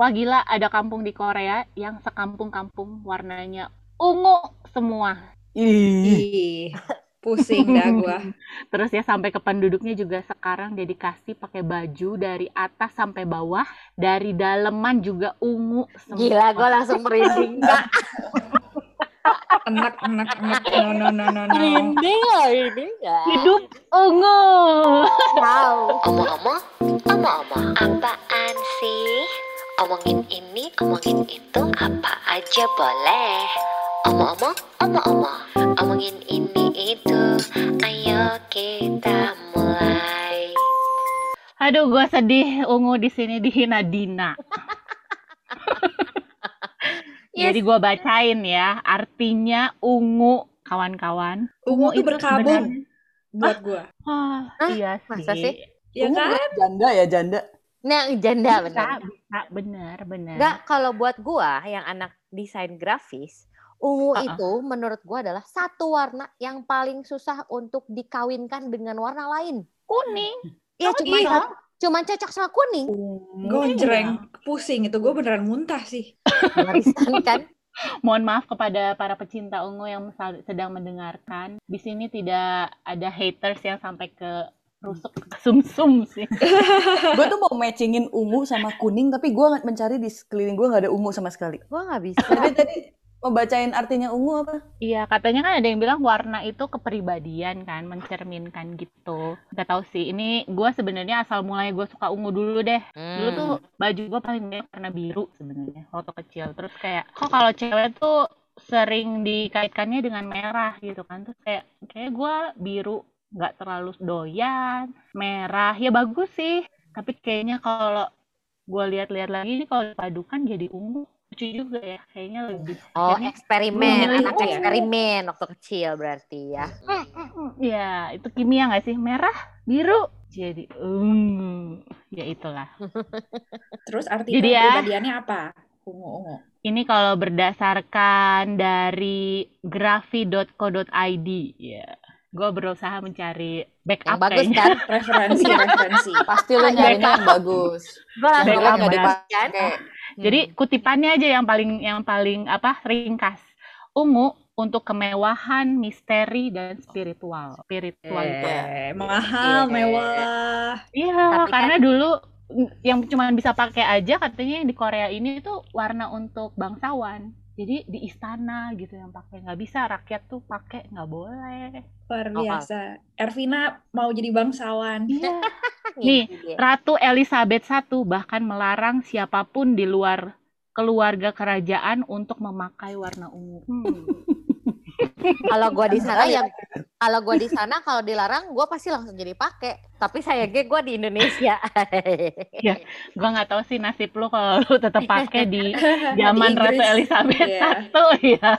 wah gila ada kampung di Korea yang sekampung-kampung warnanya ungu semua. Ih, pusing dah gua. Terus ya sampai ke penduduknya juga sekarang dedikasi pakai baju dari atas sampai bawah, dari daleman juga ungu semua. Gila, gue langsung merinding. Enak, enak, enak. No, no, no, no, no. merinding loh ini. Nggak. Hidup ungu. Wow. Omong-omong, omong-omong, apaan sih? Omongin ini, omongin itu, apa aja boleh. Omong-omong, omong-omong, omongin ini itu, ayo kita mulai. Aduh, gua sedih ungu di sini dihina Dina. Yes. Jadi gua bacain ya, artinya ungu kawan-kawan. Ungu tuh itu berkabung sebenarnya- buat gua. Wah, Hah? iya Masa sih. sih? Ya Ungu kan? janda ya janda. Nah, janda Bisa, benar. bisa, benar, benar. Enggak, kalau buat gua yang anak desain grafis, ungu Uh-uh. itu menurut gua adalah satu warna yang paling susah untuk dikawinkan dengan warna lain. kuning. Iya, cuma iya. cuma cocok sama kuning. Gonjreng, pusing itu gue beneran muntah sih. Barisan kan? Mohon maaf kepada para pecinta ungu yang sedang mendengarkan. Di sini tidak ada haters yang sampai ke rusuk ke sumsum sih. gue tuh mau matchingin ungu sama kuning tapi gue mencari di sekeliling gue nggak ada ungu sama sekali. Gua nggak bisa. Tapi tadi mau bacain artinya ungu apa? Iya, katanya kan ada yang bilang warna itu kepribadian kan, mencerminkan gitu. Gak tahu sih, ini gue sebenarnya asal mulai gue suka ungu dulu deh. Dulu Hmm. tuh baju gue paling banyak warna biru sebenarnya waktu kecil. Terus kayak, kok kalau cewek tuh sering dikaitkannya dengan merah gitu kan. Terus kayak, kayak gue biru nggak terlalu doyan, merah ya bagus sih. Tapi kayaknya kalau gue lihat-lihat lagi ini kalau dipadukan jadi ungu lucu juga ya kayaknya lebih Oh, akhirnya eksperimen, Memilih anak ungu. eksperimen waktu kecil berarti ya. Ya, itu kimia nggak sih? Merah, biru, jadi ungu. Ya itulah. Terus arti Jadi ya. kepribadiannya apa? Ungu-ungu. Ini kalau berdasarkan dari grafi.co.id, ya. Gue berusaha mencari backup Yang bagus kayaknya. kan? Referensi, referensi. Pasti lo nyarinya yang bagus. Gua langsung Backup kan? dipakai. Jadi kutipannya aja yang paling yang paling apa ringkas. Ungu untuk kemewahan, misteri dan spiritual. Spiritualitas. Eh, mahal, Iya. mewah. Iya, kan- karena dulu mm, yang cuma bisa pakai aja katanya yang di Korea ini tuh warna untuk bangsawan. Jadi di istana gitu yang pakai nggak bisa rakyat tuh pakai nggak boleh. Luar Oh, biasa. Ervina mau jadi bangsawan. Iya. Nih, dia. Ratu Elizabeth I bahkan melarang siapa pun di luar keluarga kerajaan untuk memakai warna ungu. Hmm. Kalau gua di sana yang kalau gua di sana kalau dilarang gua pasti langsung jadi pakai. Tapi sayangnya gua di Indonesia. Gua nggak tahu sih nasib lu kalau lu tetap pakai di zaman Di Ratu. Elizabeth Iya. I ya.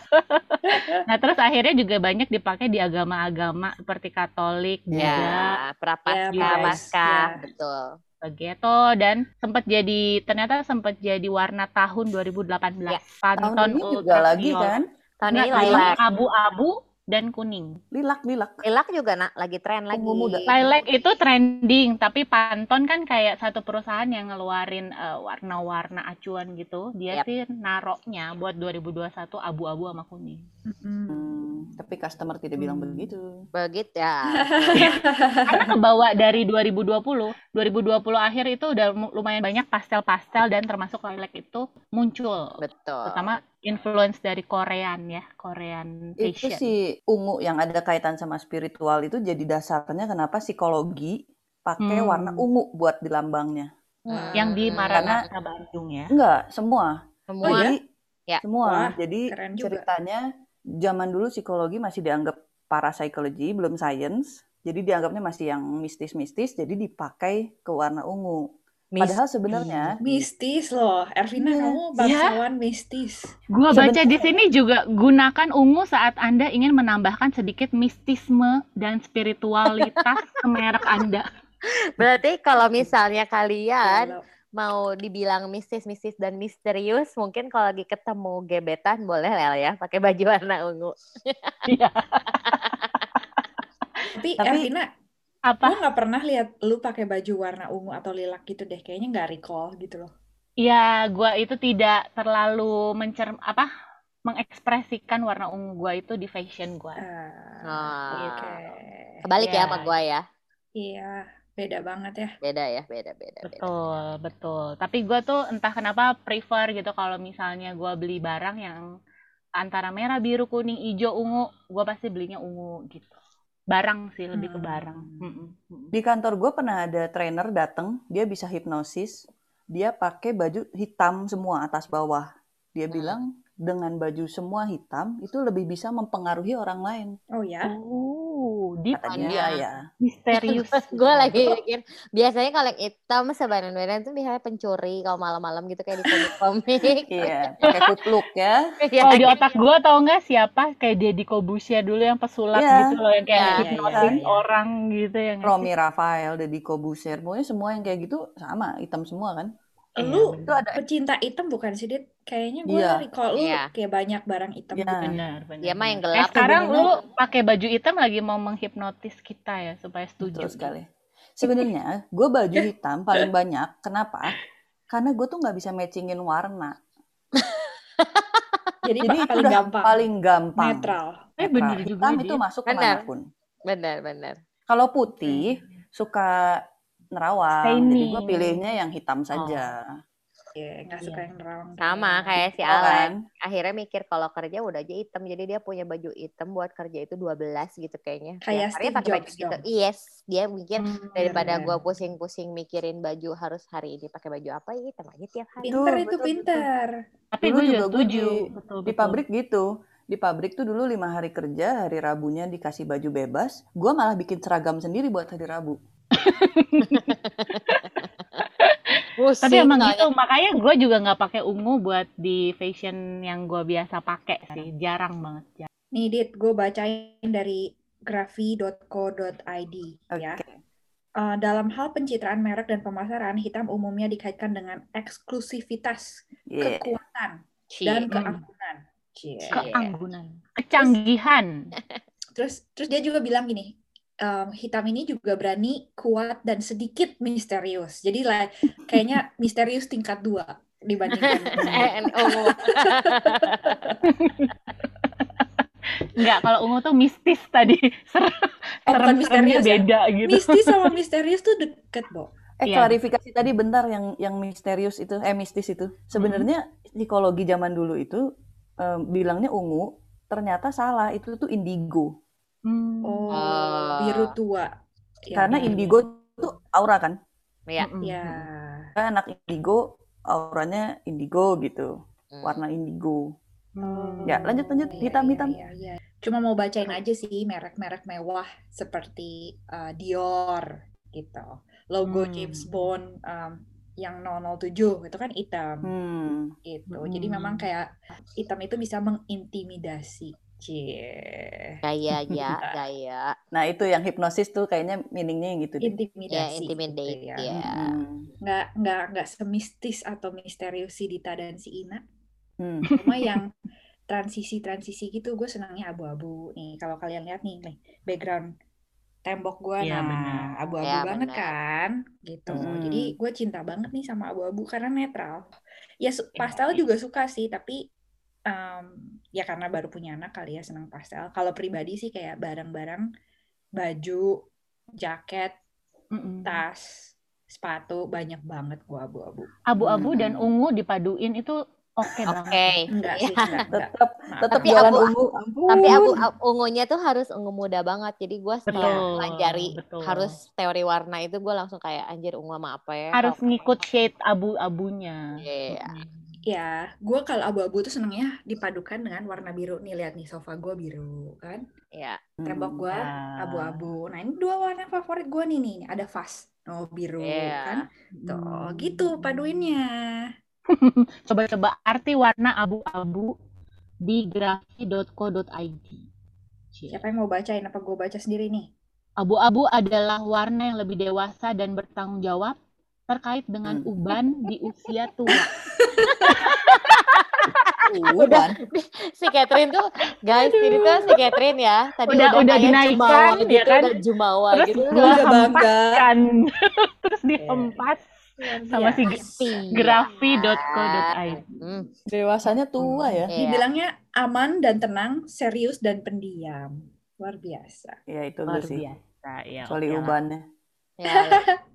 nah terus akhirnya juga banyak dipakai di agama-agama seperti Katolik, Buddha, ya, prapaskah, Ya, maskah, ya. betul. begitu dan sempat jadi ternyata sempat jadi warna tahun 2018 Ya, Tahun Pantone ini juga lagi ultraviolet. kan? Tahun ini tahun lilac. abu-abu dan kuning. Lilak, lilak. Lilac juga nak lagi tren lagi. Muda. Lilac itu trending, tapi Pantone kan kayak satu perusahaan yang ngeluarin eh, warna-warna acuan gitu. Dia Yap. sih naroknya buat 2021 abu-abu sama kuning. Hmm, tapi customer tidak bilang Hmm. begitu. Begitu ya. Karena kebawa dari 2020, 2020 akhir itu udah lumayan banyak pastel-pastel dan termasuk lilac itu muncul. Betul. Terutama influence dari Korean ya, Korean Itu fashion. si ungu yang ada kaitan sama spiritual itu jadi dasarnya kenapa psikologi pakai Hmm. warna ungu buat di lambangnya. Hmm. Yang di Karena- Maranatha Bandung ya. Enggak, semua. Semua? Jadi Ya. semua. Wah, Jadi ceritanya zaman dulu psikologi masih dianggap parapsychology, belum science. Jadi dianggapnya masih yang mistis-mistis, jadi dipakai ke warna ungu. Mis- Padahal sebenarnya Mistis loh. Ervina, Iya. kamu bangsawan mistis. Gua baca Sebenarnya- di sini juga gunakan ungu saat Anda ingin menambahkan sedikit mistisme dan spiritualitas ke merek Anda. Berarti kalau misalnya kalian mau dibilang mistis-mistis dan misterius, mungkin kalau lagi ketemu gebetan boleh lah ya pakai baju warna ungu. Iya. Tapi, Tapi- Ervina, Apa? gue nggak pernah lihat lu pakai baju warna ungu atau lilac gitu deh. Kayaknya nggak recall gitu loh. ya gua itu tidak terlalu mencer apa mengekspresikan warna ungu gua itu di fashion gua. Ah, Nah, Oke. kebalik ya Ya. sama gua ya. Iya, beda banget ya. Beda ya, beda beda beda. Betul, betul. Tapi gua tuh entah kenapa prefer gitu kalau misalnya gua beli barang yang antara merah, biru, kuning, hijau, ungu, gua pasti belinya ungu gitu. Barang sih lebih ke Hmm. barang. Mm-mm, mm-mm. Di kantor gue pernah ada trainer datang, dia bisa hipnosis, dia pakai baju hitam semua atas bawah. Dia Hmm. bilang dengan baju semua hitam itu lebih bisa mempengaruhi orang lain. Oh ya. Oh, Iya. dia ya. misterius. gue lagi mikir biasanya kalau yang hitam sebaran-baran tuh biasanya pencuri kalau malam-malam gitu kayak di komik-komik. Iya, pakai kupluk ya. Iya. Kalau di otak gua tau nggak siapa kayak Deddy Kobusier dulu yang pesulap Iya. gitu loh yang kayak hipnotis iya, iya. orang gitu yang Romi Rafael, Deddy Kobuser, pokoknya semua yang kayak gitu sama, hitam semua kan. Lu Itu ada pecinta item bukan sih, Dit? Kayaknya gue Iya. recall lu Iya. kayak banyak barang hitam Iya. gitu. benar benar. Dia mah yang gelap. Eh, sekarang lu pakai baju hitam lagi mau menghipnotis kita ya supaya setuju. betul sekali. Sebenarnya gue baju hitam paling banyak. Kenapa? Karena gue tuh nggak bisa matchingin warna. Jadi, Jadi paling udah gampang. paling gampang. Netral. Eh, Netral. bener juga, Hitam Dit. itu masuk Benar. ke mana pun. Benar benar. Kalau putih suka nerawang, jadi gue pilihnya yang hitam saja. Iya, nggak suka Iya. yang nerawang. Sama kayak si Alex. kan? Akhirnya mikir kalau kerja udah aja hitam. Jadi dia punya baju hitam buat kerja itu 12 gitu kayaknya. Kayak Steve pakai baju Jobs gitu. Yes, dia mikir Hmm, daripada gua pusing-pusing mikirin baju harus hari ini pakai baju apa ya hitam aja tiap hari. Pinter Betul, itu betul, pinter. Tapi Dulu gue juga gue setuju. di- betul, Di betul. pabrik gitu. Di pabrik tuh dulu lima hari kerja, hari Rabunya dikasih baju bebas. Gue malah bikin seragam sendiri buat hari Rabu. Pusing Tapi emang gitu, makanya gue juga nggak pakai ungu buat di fashion yang gue biasa pakai sih, jarang banget. jarang. Nih, Dit, gue bacain dari grafi.co.id ya. Oke. Eh, dalam hal pencitraan merek dan pemasaran, hitam umumnya dikaitkan dengan eksklusivitas, Yeah. kekuatan, Cie. dan keanggunan. Cie. Keanggunan, kecanggihan. Terus, terus dia juga bilang gini, em, hitam ini juga berani, kuat, dan sedikit misterius. Jadi lah, kayaknya misterius tingkat dua dibandingkan. Eh, ungu. Enggak, kalau ungu tuh mistis tadi. Serem, Oh, serem-seremnya misterius ya? beda gitu. Mistis sama misterius tuh deket, Bo. Eh Iya. klarifikasi tadi bentar yang yang misterius itu, eh mistis itu. Sebenarnya psikologi zaman dulu itu em, bilangnya ungu, ternyata salah. Itu tuh indigo. Hmm. Oh, Ah. biru tua. Ya, Karena biru. indigo tuh aura kan. Ya. Mm-mm. Ya. Kan anak indigo auranya indigo gitu. Hmm. Warna indigo. Hmm. Ya, lanjut, lanjut. Iya, Hitam, iya, hitam. iya, iya. Cuma mau bacain aja sih merek-merek mewah seperti uh, Dior gitu. Logo Hmm. James Bond um, yang 007 itu kan hitam Hmm. gitu. Jadi Hmm. memang kayak hitam itu bisa mengintimidasi. Cie. Gaya ya, gaya. Nah, itu yang hipnosis tuh kayaknya meaningnya yang gitu deh. Intimidasi. Ya, gitu intimidate ya. ya. Hmm. Nggak, nggak, nggak semistis atau misterius si Dita dan si Ina. Hmm. Cuma yang transisi-transisi gitu gue senangnya abu-abu nih kalau kalian lihat nih nih background tembok gue Iya, nah abu-abu Ya, banget benar. kan gitu Mm. jadi gue cinta banget nih sama abu-abu karena netral ya su- Iya, pastel iya. juga suka sih tapi em, ya karena baru punya anak kali ya senang pastel kalau pribadi sih kayak barang-barang baju jaket Mm-mm. tas sepatu banyak banget gue abu-abu Abu-abu dan Hmm. ungu dipaduin itu oke Oke. banget. enggak sih Ya. enggak, enggak. Tetap Maaf. tetap Tapi jualan abu- ungu. Ampun. Tapi abu, abu- ungunya tuh harus ungu muda banget. Jadi gue setelah pelajari harus teori warna itu gue langsung kayak anjir ungu sama apa ya? Harus ngikut shade abu-abunya. Iya. Ya, gue kalau abu-abu tuh senengnya dipadukan dengan warna biru. Nih lihat nih sofa gue biru kan, Iya. tembok gue Ya. abu-abu. Nah ini dua warna favorit gue nih nih. Ada vas, oh biru Iya. kan. Tuh Hmm. gitu paduinnya. Coba-coba arti warna abu-abu di grafi.co.id. Siapa yang mau bacain? Apa gue baca sendiri nih? Abu-abu adalah warna yang lebih dewasa dan bertanggung jawab terkait dengan Hmm. uban di usia tua. Uban. Si Catherine tuh guys, ini tuh si Catherine ya. Tadi Udah- udah dinaikkan, jumawa ya gitu, kan? udah jumawa Terus gitu. Udah bangga. hempaskan. Terus dihempas. Luar sama si biasa. grafi.co.id. Hmm, Dewasanya tua ya. iya. Dibilangnya aman dan tenang, serius dan pendiam. Luar biasa. Ya itu Luar lu sih. biasa ya. Kecuali lah. ubannya. Ya, ya.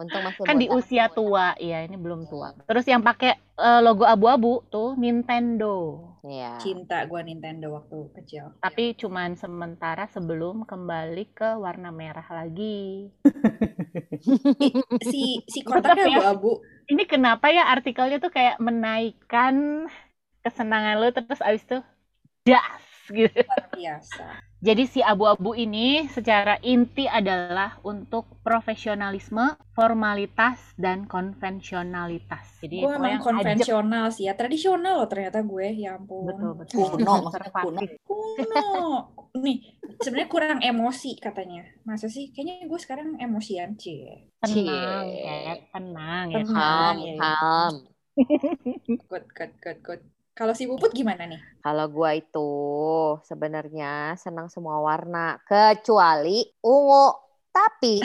Untung masih Kan di usia tua, iya ini belum tua. Terus yang pakai eh, logo abu-abu tuh Nintendo. Iya. Cinta gua Nintendo waktu kecil. Tapi cuman sementara sebelum kembali ke warna merah lagi. Si si kotaknya ya. abu-abu. Ini kenapa ya artikelnya tuh kayak menaikkan kesenangan lo terus abis itu das gitu. Luar biasa. Jadi si abu-abu ini secara inti adalah untuk profesionalisme, formalitas, dan konvensionalitas. Jadi Gue emang yang ajak. konvensional sih ya. Tradisional loh ternyata gue. Ya ampun. Betul, betul. Kuno, maksudnya kuno. Kuno. Nih, sebenarnya kurang emosi katanya. Masa sih? Kayaknya gue sekarang emosian, Cie. Tenang, Cie. Kat. tenang ya. Tenang. Calm, Iya, iya. calm. Good, good, good, good. Kalau si Puput gimana nih? Kalau gua itu sebenarnya senang semua warna kecuali ungu. Tapi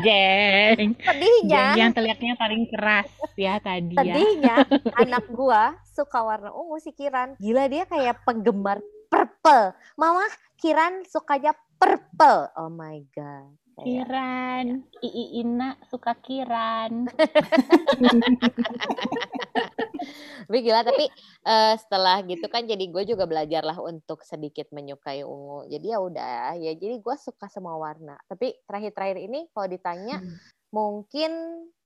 Jeng. Jeng sedihnya, yang teriaknya paling keras ya tadi ya. sedihnya anak gua suka warna ungu si Kiran. Gila dia kayak penggemar purple. Mama Kiran sukanya purple. Oh my god. Kayak- Kiran, Ii Ina suka Kiran. Tapi gila tapi eh, setelah gitu kan jadi gue juga belajar lah untuk sedikit menyukai ungu. Jadi ya udah ya jadi gue suka semua warna. Tapi terakhir-terakhir ini kalau ditanya Hmm. mungkin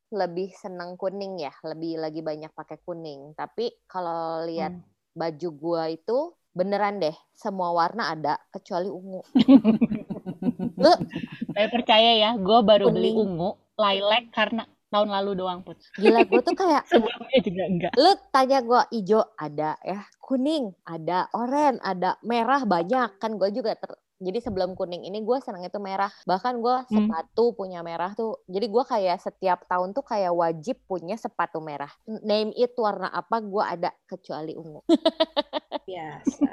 lebih seneng kuning ya, lebih lagi banyak pakai kuning. Tapi kalau lihat Hmm. baju gue itu beneran deh semua warna ada kecuali ungu. Lu Saya percaya ya, gue baru beli Kuning. ungu, lilac karena tahun lalu doang put. gila gue tuh kayak Sebelumnya juga enggak. lu tanya gue hijau ada ya kuning ada oranye ada merah banyak kan gue juga ter- jadi sebelum kuning ini gue senang itu merah bahkan gue Hmm. sepatu punya merah tuh jadi gue kayak setiap tahun tuh kayak wajib punya sepatu merah name it warna apa gue ada kecuali ungu Biasa.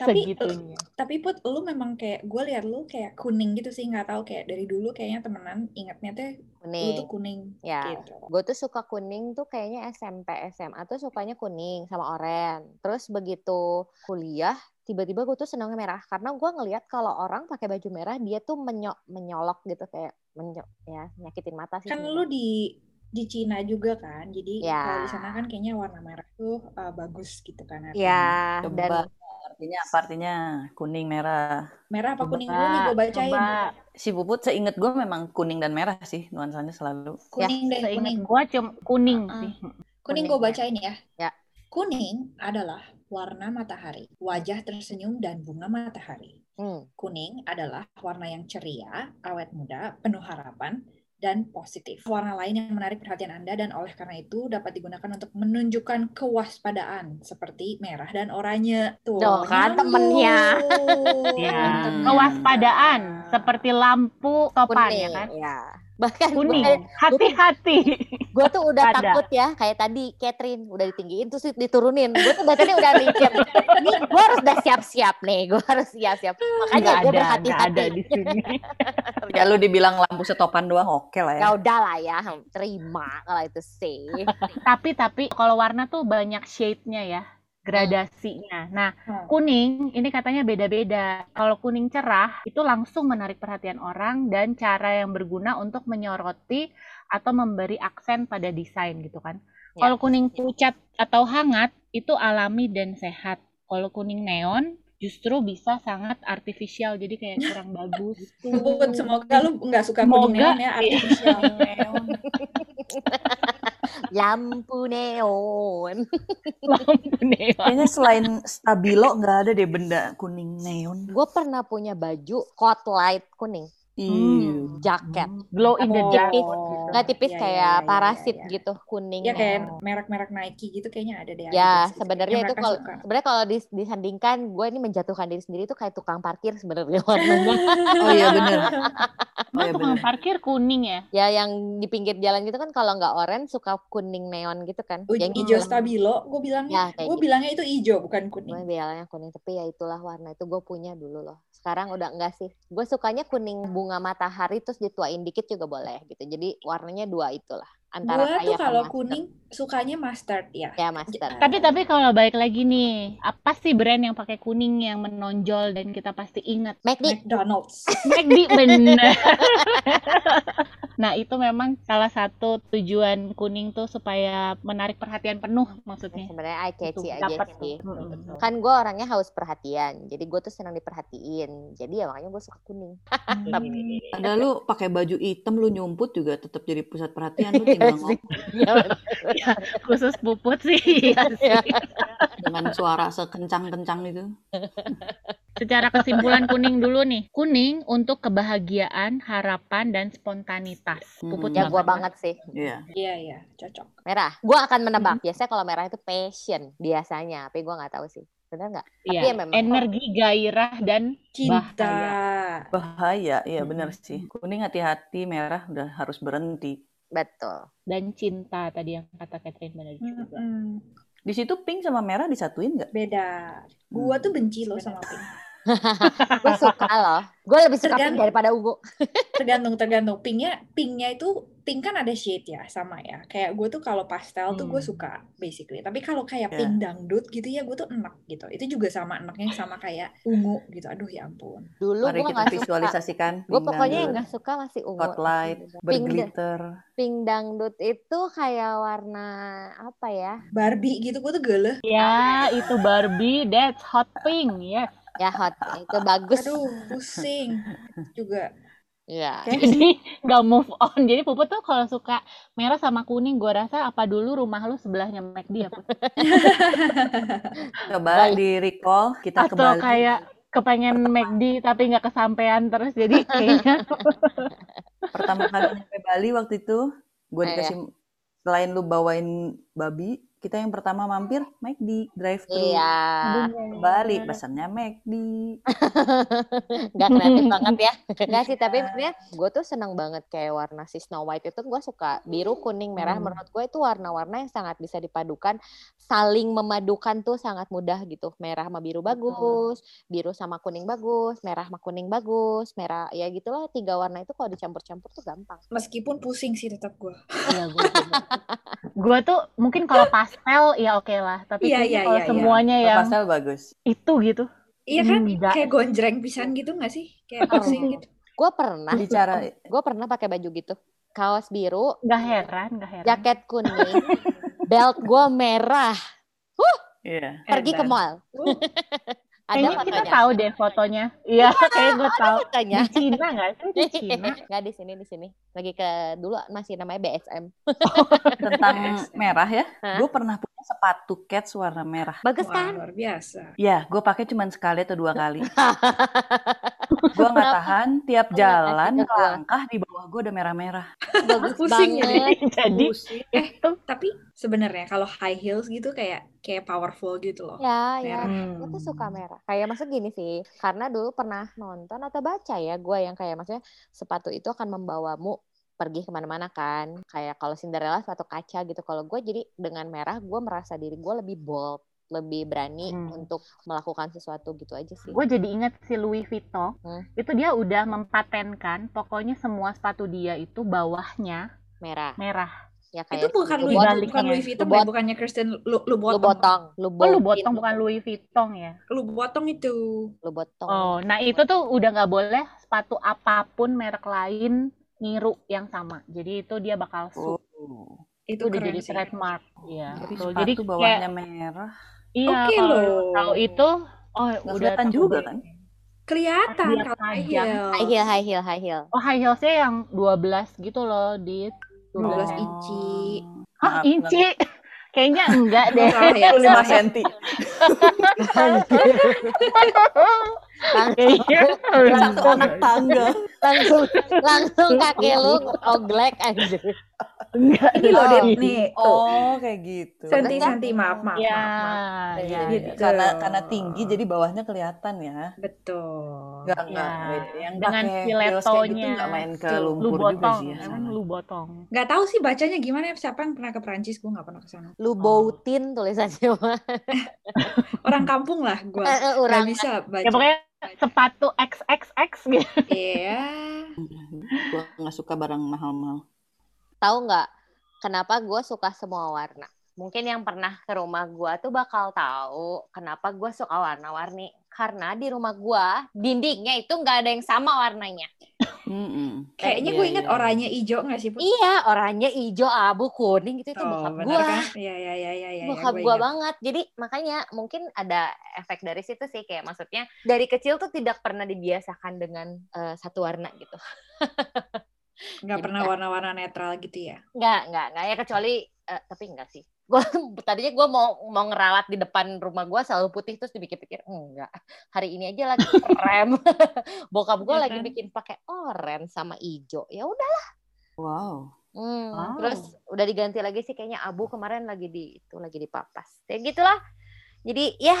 Tapi Segitunya. tapi put lu memang kayak gue lihat lu kayak kuning gitu sih nggak tahu kayak dari dulu kayaknya temenan ingatnya tuh lu kuning tuh kuning ya gitu. gue tuh suka kuning tuh kayaknya SMP SMA tuh sukanya kuning sama oranye terus begitu kuliah tiba-tiba gue tuh senangnya merah karena gue ngelihat kalau orang pakai baju merah dia tuh menyok menyolok gitu kayak menyok ya nyakitin mata sih Kan lu di di Cina juga kan, jadi Ya. kalau di sana kan kayaknya warna merah tuh uh, bagus gitu kan artinya. ya dan artinya apa artinya kuning merah. Merah apa Coba, kuning dulu nih gue bacain. coba. Si Puput seinget gue memang kuning dan merah sih nuansanya selalu. Kuning deh, Seingat kuning. gue cuma kuning Uh-uh. sih. Kuning Kuning, gue ya. bacain ya. Ya. Kuning adalah warna matahari, wajah tersenyum dan bunga matahari. hmm, Kuning adalah warna yang ceria, awet muda, penuh harapan, dan positif. Warna lain yang menarik perhatian Anda dan oleh karena itu dapat digunakan untuk menunjukkan kewaspadaan seperti merah dan oranye. Tuh, Tuh kan, temennya. Ya, kewaspadaan seperti lampu topan kuning ya kan. ya bahkan Kuning, hati-hati. gue tuh udah Ada. takut ya kayak tadi Catherine udah ditinggiin terus diturunin gue tuh tadi udah mikir nih gue harus udah siap-siap nih gue harus siap-siap makanya gue berhati-hati ada di sini. Ya lu dibilang lampu setopan doang oke lah ya. ya udah lah ya terima kalau itu sih tapi tapi kalau warna tuh banyak shade-nya ya, gradasinya. Nah, Hmm. kuning ini katanya beda-beda. Kalau kuning cerah itu langsung menarik perhatian orang dan cara yang berguna untuk menyoroti atau memberi aksen pada desain gitu kan. Ya. Kalau kuning pucat atau hangat itu alami dan sehat. Kalau kuning neon justru bisa sangat artifisial jadi kayak kurang bagus. Semoga lu nggak suka Semoga. kuning neon ya artificial. lampu neon Lampu neon. Kayaknya selain stabilo nggak ada deh benda kuning neon. gue pernah punya baju coat light kuning Iya. jaket Glow in the dark. Nggak tipis Iya, kayak iya, iya, parasit iya, iya. gitu kuning Ya kayak neon. merek-merek Nike gitu kayaknya ada deh. Ya, sebenarnya itu kalau sebenarnya kalau dis- disandingkan gue ini menjatuhkan diri sendiri itu kayak tukang parkir sebenarnya warnanya. Oh iya bener. Oh iya tukang bener. parkir kuning ya? ya yang di pinggir jalan gitu kan kalau nggak oranye suka kuning neon gitu kan. U- Yang hijau stabilo, gue bilangnya, Ya, kayak gue gitu. bilangnya itu hijau bukan kuning. Gue bilangnya kuning tapi ya itulah warna itu gue punya dulu loh. Sekarang udah enggak sih. Gue sukanya kuning bunga matahari terus dituain dikit juga boleh gitu. Jadi warnanya dua itulah antara Gua tuh kayak kalau kuning sukanya mustard ya. ya mustard. Tapi tapi kalau balik lagi nih, apa sih brand yang pakai kuning yang menonjol dan kita pasti ingat? McD McDonald's. McD bener. nah itu memang salah satu tujuan kuning tuh supaya menarik perhatian penuh maksudnya. sebenarnya eye catchy Itu aja dapet sih. Mm-mm. Kan gue orangnya haus perhatian, jadi gue tuh senang diperhatiin. Jadi ya makanya gue suka kuning. Hmm. Ada lu pakai baju hitam lu nyumput juga tetap jadi pusat perhatian lu tinggal ngomong Ya, khusus puput sih. iya sih. dengan suara sekencang-kencang itu. Secara kesimpulan kuning dulu nih. Kuning untuk kebahagiaan, harapan, dan spontanitas. Puput Hmm. Ya gue banget sih. Iya. Iya iya, cocok. Merah. Gue akan menebak. Biasanya kalau merah itu passion biasanya, tapi gue nggak tahu sih. Benar nggak? Tapi Iya, ya memang. energi, gairah, dan Cinta. Bahaya, iya benar Mm-mm. sih. Kuning hati-hati, merah udah harus berhenti. Betul. dan cinta tadi yang kata Catherine benar juga. Mm-mm. Di situ pink sama merah disatuin nggak? Beda. Gua tuh benci loh sama pink. gue suka loh. Gue lebih suka pink Tergantung. daripada ungu. Tergantung tergantung. Pinknya pinknya itu pink kan ada shade ya sama ya. Kayak gue tuh kalau pastel tuh gue Hmm. suka basically. Tapi kalau kayak Ya. pink dangdut gitu ya gue tuh enak gitu. Itu juga sama enaknya sama kayak ungu gitu. Aduh ya ampun. Dulu Mari gue kita nggak suka. visualisasikan. Gue pink pokoknya yang nggak suka masih ungu. spotlight, Pink, berglitter. pink dangdut itu kayak warna apa ya? Barbie gitu gue tuh geleh. Ya, itu Barbie, that's hot pink, yes. Ya hot. Itu bagus. Aduh pusing juga. Iya. Jadi nggak move on. Jadi Puput tuh kalau suka merah sama kuning, gue rasa apa dulu rumah lu sebelahnya McD apa? Coba Baik. di recall kita Atau kembali. kayak kepengen McD tapi nggak kesampaian terus jadi kayaknya Pertama kali nyampe Bali waktu itu, gue Iya. dikasih selain lu bawain babi, kita yang pertama mampir McD drive thru. Iya. Ke Bali pesannya McD. Nggak kreatif banget ya. Nggak sih, tapi sebenarnya gue tuh seneng banget kayak warna si Snow White itu gue suka biru, kuning, merah. Hmm. Menurut gue itu warna-warna yang sangat bisa dipadukan, saling memadukan tuh sangat mudah gitu. Merah sama biru bagus, biru sama kuning bagus, merah sama kuning bagus, merah ya gitulah tiga warna itu kalau dicampur-campur tuh gampang. Meskipun pusing sih tetap gue. Iya, gue tuh mungkin kalau pastel ya oke lah, tapi Iya, kayaknya iya, kalau iya, iya. semuanya Kalau yang pastel bagus. itu gitu, Iya kan? Enggak. Kayak gonjreng pisan gitu gak sih? Kayak pusing gitu. Gue pernah, Bicara gue pernah pakai baju gitu, kaos biru, nggak heran, nggak heran. jaket kuning, belt gue merah, Iya. pergi ke mall. Uh, Ada Kayaknya kita tahu deh fotonya. Iya, kayak gue tahu. fotonya. Di Cina nggak sih? Di Cina. Nggak di sini di sini. Lagi ke dulu masih namanya BSM. Tentang merah ya, gue pernah punya sepatu cats warna merah. Bagus wah, kan? luar biasa. Ya, gue pakai cuma sekali atau dua kali. gue nggak tahan, tiap Kenapa jalan langkah di bawah gue udah merah-merah. Bagus Pusing banget. Jadi Pusing. itu Tapi sebenarnya kalau high heels gitu kayak kayak powerful gitu loh. Ya, ya. Merah. Gue tuh suka merah. Kayak maksud gini sih, karena dulu pernah nonton atau baca ya, gue yang kayak maksudnya sepatu itu akan membawamu pergi ke mana-mana kan. Kayak kalau Cinderella sepatu kaca gitu. Kalau gue jadi dengan merah, gue merasa diri gue lebih bold, lebih berani Hmm. untuk melakukan sesuatu gitu aja sih. gue jadi ingat si Louis Vuitton Hmm. itu dia udah mempatenkan pokoknya semua sepatu dia itu bawahnya Merah. merah Ya Itu kayak bukan si Louis, Lubot- bukan ya. Louis Vuitton, Lubot- ya, bukannya Kristen Lu, lu Lu botong. lu oh lu botong bukan Louis Vuitton ya Lu botong itu. Lu botong. oh nah itu tuh udah nggak boleh sepatu apa pun merek lain niru yang sama jadi itu dia bakal Oh. su Itu udah jadi sih. trademark iya sepatu jadi bawahnya kayak merah. Iya Oke kalau loh. tahu itu oh Nggak udah kelihatan juga deh. kan? Kelihatan Dia kalau high panjang. heel. High heel, high heel, high heel. oh high heelsnya yang 12 gitu loh di 12 Oh. inci. Hah, Maaf, inci kayaknya enggak deh Salah ya. 5 senti. kayaknya Satu anak tangga. langsung langsung kaki lu oglek aja. enggak Ini loh, Oh. Nih. Oh, kayak gitu. Senti, senti, maaf, maaf, ya maaf, maaf. ya, Gitu. ya. Karena karena tinggi jadi bawahnya kelihatan ya. Betul. Enggak enggak. Ya, Yang dengan kayak gitu stilettonya. enggak main ke lumpur juga botong sih ya. emang lu botong Nggak tahu sih bacanya gimana ya. Siapa yang pernah ke Prancis? Gue nggak pernah ke sana. Lu boutin tulisannya. Orang kampung lah gue. Eh, eh, Nggak Orang bisa baca. ya pokoknya sepatu XXX gitu. Iya. Gue nggak suka barang mahal-mahal. Tahu nggak kenapa gue suka semua warna? Mungkin yang pernah ke rumah gue tuh bakal tahu kenapa gue suka warna-warni. Karena di rumah gue dindingnya itu nggak ada yang sama warnanya. Mm-mm. Kayaknya Iya, gue ingat iya. oranye hijau nggak sih? Put? Iya, oranye, hijau, abu, kuning gitu itu Oh, bokap gue. kan? Iya, iya, iya, iya. iya, bokap gue banget. Jadi makanya mungkin ada efek dari situ sih kayak maksudnya dari kecil tuh tidak pernah dibiasakan dengan eh, satu warna gitu. Nggak pernah warna-warna netral gitu ya? Nggak, nggak, nggak ya kecuali eh, tapi enggak sih. Gue tadinya gue mau mau ngeralat di depan rumah gue selalu putih terus dipikir-pikir enggak. Hari ini aja lagi krem. bokap gue Iya lagi kan? bikin pakai oranye sama hijau. Ya udah. Wow. Hmm, Wow. Terus udah diganti lagi sih kayaknya abu kemarin lagi di itu lagi dipapas. Ya gitulah. Jadi ya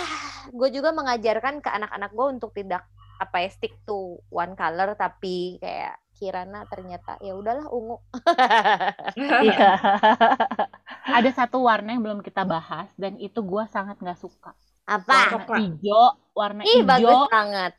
gue juga mengajarkan ke anak-anak gue untuk tidak apa ya stick to one color tapi kayak Kirana ternyata ya udahlah ungu. Iya. Ada satu warna yang belum kita bahas dan itu gua sangat nggak suka. apa? Warna hijau, warna Ih bagus hijau. banget.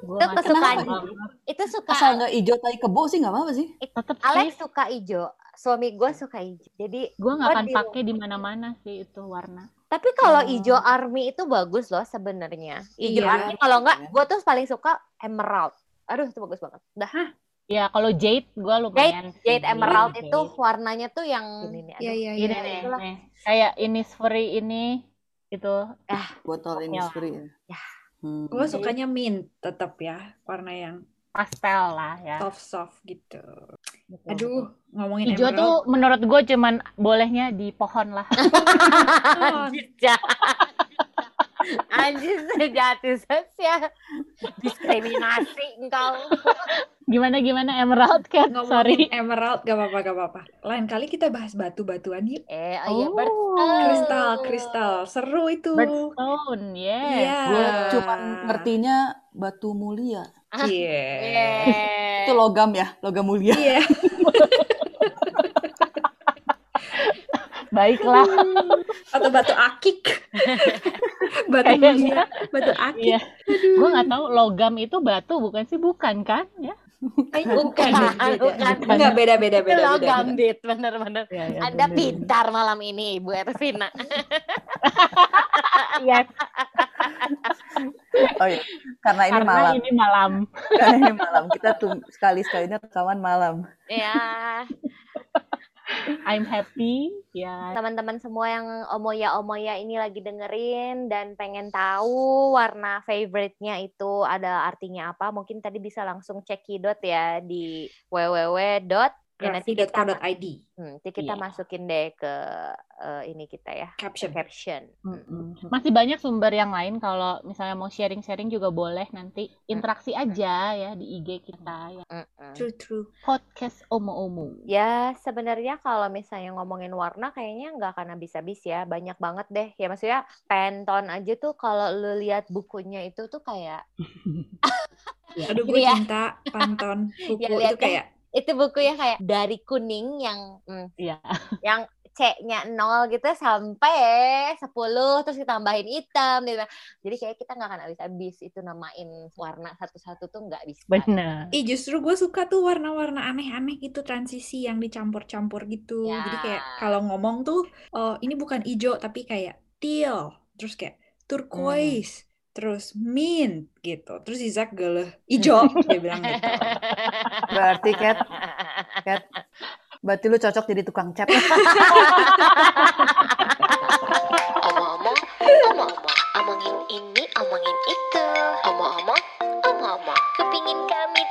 Gua Itu kesukaan. suka. Itu suka Asal nggak hijau tai kebo sih nggak apa-apa sih. Tetep Alex sih, suka hijau. Suami gue suka hijau. Jadi gua nggak akan di- pakai di mana-mana sih itu warna. tapi kalau Oh. hijau army itu bagus loh sebenarnya. Hijau Iya. army kalau enggak, Iya. gue tuh paling suka emerald. Aduh itu bagus banget. Dah Ya kalau jade gua lumayan. sih. jade emerald Jade. itu warnanya tuh yang ini nih. Iya, iya, Ini iya. nih, itulah. nih. Kayak Innisfree ini itu Botol Pokoknya. Innisfree. ya. Ya. Hmm. Gue sukanya mint tetap ya, warna yang pastel lah ya. soft soft gitu. Betul, Aduh, betul. ngomongin Hijau emerald. tuh menurut gue cuman bolehnya di pohon lah. Jahat. Anjir, sejati sosial. Diskriminasi engkau. Gimana gimana Emerald Cat? Ngomongin Sorry. emerald gak apa-apa gak apa-apa. Lain kali kita bahas batu-batuan yuk. Eh, oh iya, Oh. Kristal, kristal, seru itu. Birthstone, yes. Iya. Gue cuman ngertinya batu mulia. Iya. Yeah. Itu logam ya, logam mulia. Iya. Baiklah. Atau batu akik. batu mulia, batu akik. Iya. Gue nggak tahu logam itu batu bukan sih? Bukan kan? Ya. Bukan, beda. bukan. Enggak beda beda Itu beda beda. logam, Dit. Bener-bener. Ya, ya, Anda bener. pintar malam ini, Ibu Ervina. Yes, Oh iya, karena ini karena malam. ini malam. Karena ini malam. Kita tuh sekali-sekalinya rekaman malam. ya, I'm happy. Ya. teman-teman semua yang omoya-omoya ini lagi dengerin dan pengen tahu warna favorite-nya itu ada artinya apa, mungkin tadi bisa langsung cek kidot ya di www. Ya, nanti kita, Graphy.co.id hmm, nanti kita Iya. masukin deh ke eh, ini kita ya, caption. caption. Mm-mm. Masih banyak sumber yang lain kalau misalnya mau sharing-sharing juga boleh nanti interaksi aja ya di IG kita ya. Mm-mm. True true. Podcast Omo-Omo. Ya sebenarnya kalau misalnya ngomongin warna kayaknya nggak akan habis-habis ya banyak banget deh ya maksudnya Pantone aja tuh kalau lu lihat bukunya itu tuh kayak Aduh gue Iya. cinta Pantone buku Ya, itu ya. kayak itu bukunya kayak dari kuning yang hmm, Iya. yang C-nya nol gitu sampai 10 terus ditambahin hitam gitu. Jadi kayak kita nggak akan habis-habis itu namain warna satu-satu tuh nggak bisa. Bener. Ih justru gue suka tuh warna-warna aneh-aneh gitu transisi yang dicampur-campur gitu. Ya. Jadi kayak kalau ngomong tuh oh ini bukan hijau tapi kayak teal, terus kayak turquoise, terus mint gitu. Terus Isaac galuh ijo. Dia bilang gitu. Berarti Kat, Kat berarti lu cocok jadi tukang cap omong-omong omong-omong. Omongin ini omongin itu. Omong-omong omong-omong. Kepingin kami